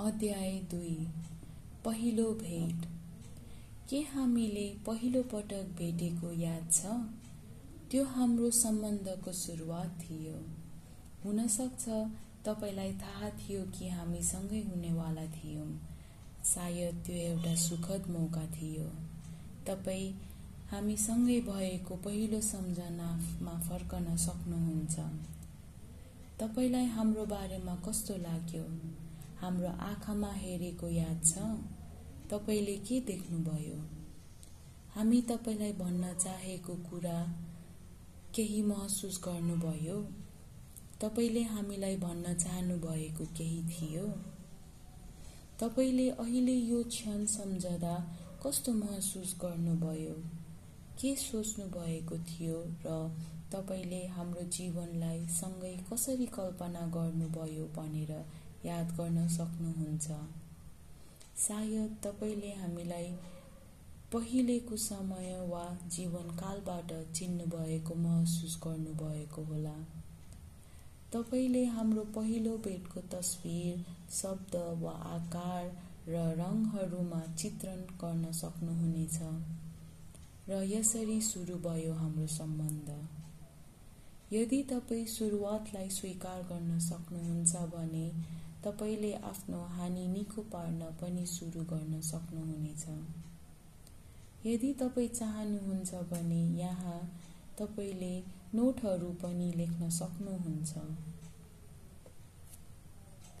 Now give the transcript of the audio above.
अध्याय दुई पहिलो भेट। के हामीले पहिलो पटक भेटेको याद छ? त्यो हाम्रो सम्बन्धको सुरुवात थियो। हुनसक्छ तपाईँलाई थाहा थियो कि हामी सँगै हुनेवाला थियौँ। सायद त्यो एउटा सुखद मौका थियो। तपाईँ हामीसँगै भएको पहिलो सम्झनामा फर्कन सक्नुहुन्छ। तपाईँलाई हाम्रो बारेमा कस्तो लाग्यो? हाम्रो आँखामा हेरेको याद छ? तपाईँले के देख्नुभयो? हामी तपाईँलाई भन्न चाहेको कुरा केही महसुस गर्नुभयो? तपाईँले हामीलाई भन्न चाहनुभएको केही थियो? तपाईँले अहिले यो क्षण सम्झदा कस्तो महसुस गर्नुभयो? के सोच्नु भएको थियो र तपाईँले हाम्रो जीवनलाई सँगै कसरी कल्पना गर्नुभयो भनेर याद गर्न सक्नुहुन्छ। सायद तपाईँले हामीलाई पहिलेको समय वा जीवनकालबाट चिन्नुभएको महसुस गर्नुभएको होला। तपाईँले हाम्रो पहिलो भेटको तस्विर शब्द वा आकार र रङहरूमा चित्रण गर्न सक्नुहुनेछ र यसरी सुरु भयो हाम्रो सम्बन्ध। यदि तपाईँ सुरुवातलाई स्वीकार गर्न सक्नुहुन्छ भने तपाईँले आफ्नो हानि निको पार्न पनि सुरु गर्न सक्नुहुनेछ। यदि तपाईँ चाहनुहुन्छ भने यहाँ तपाईँले नोटहरू पनि लेख्न सक्नुहुन्छ।